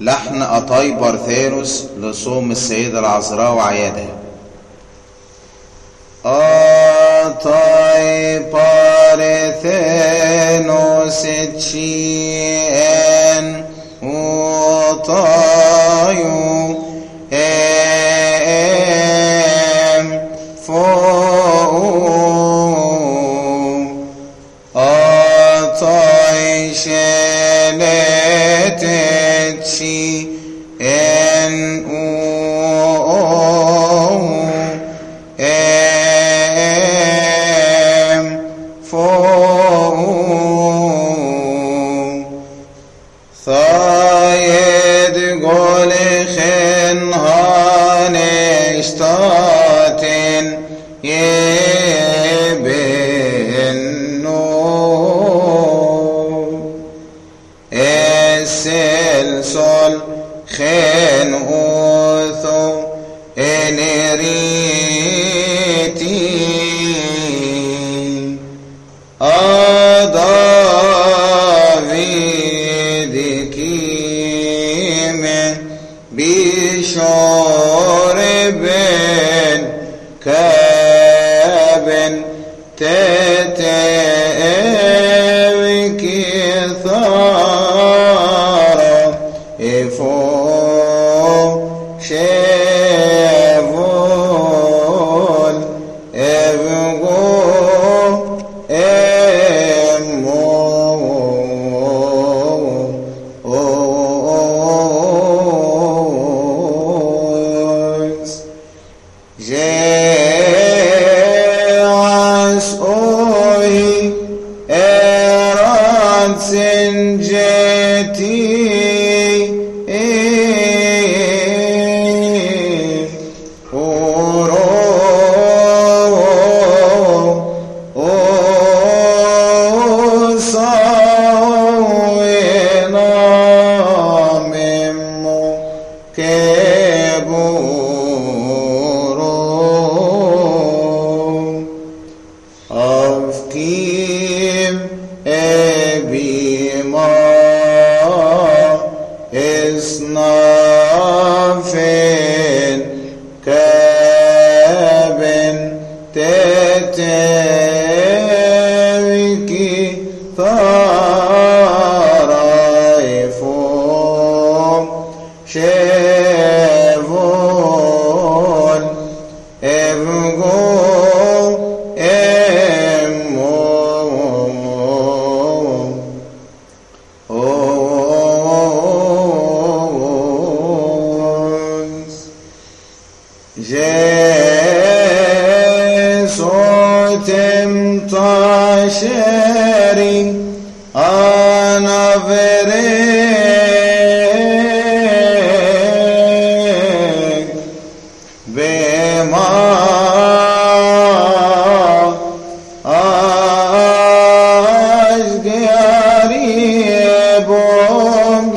لحن أطاي بارثيروس لصوم السيدة العذراء وعيادها أطاي بارثينوس تشي حتى Že sotem taşeri ana verek ve ma azgari bom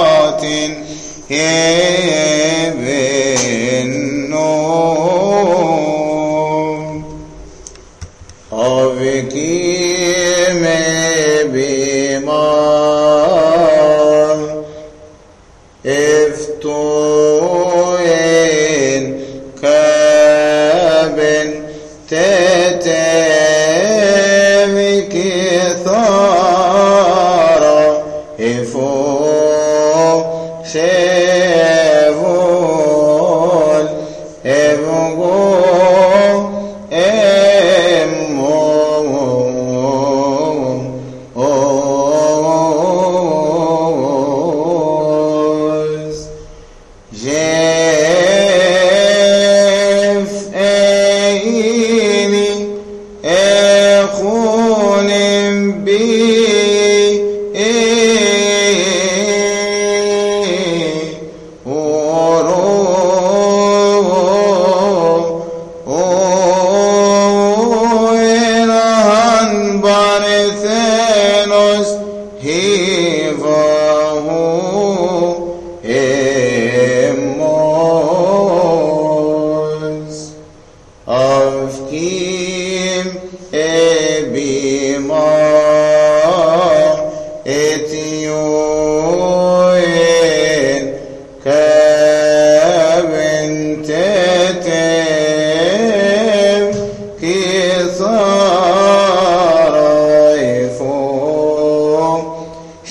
ابن نور حفظي بما افتوين كابن تتين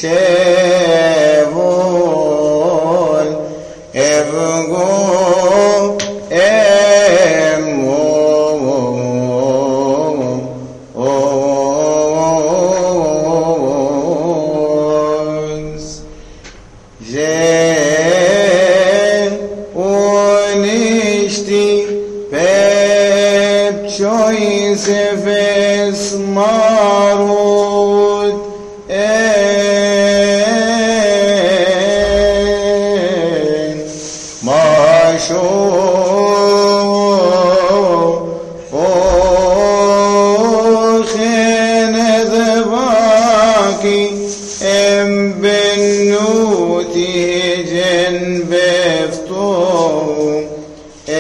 sevul evgum emmum oz choice ves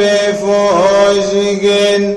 before us again.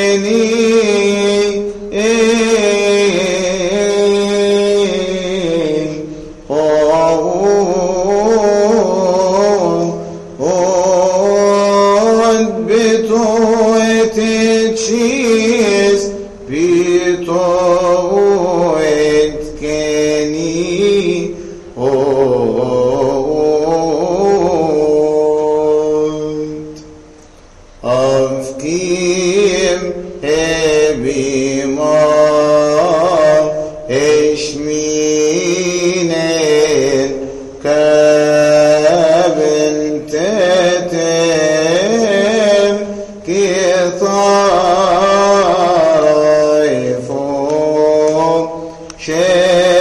شافول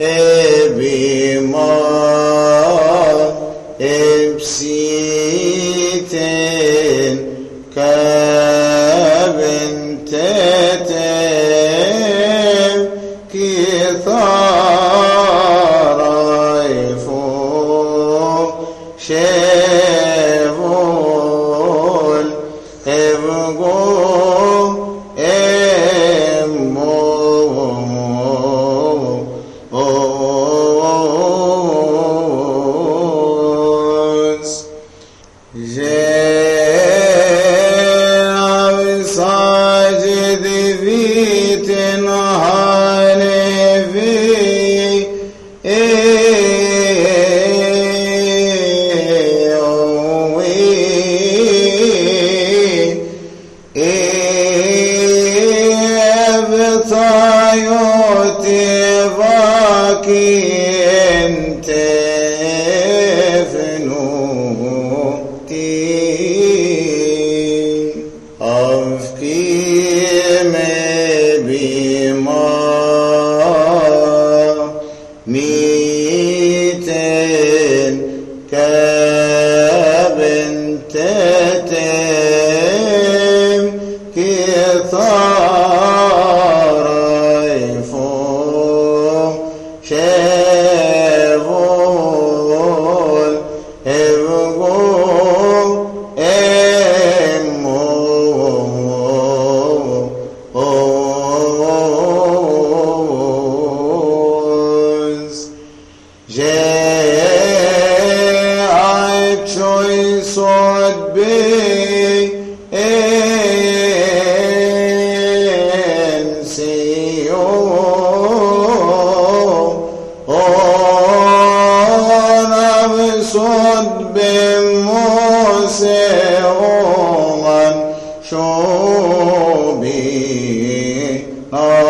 eh, ميتين Oh.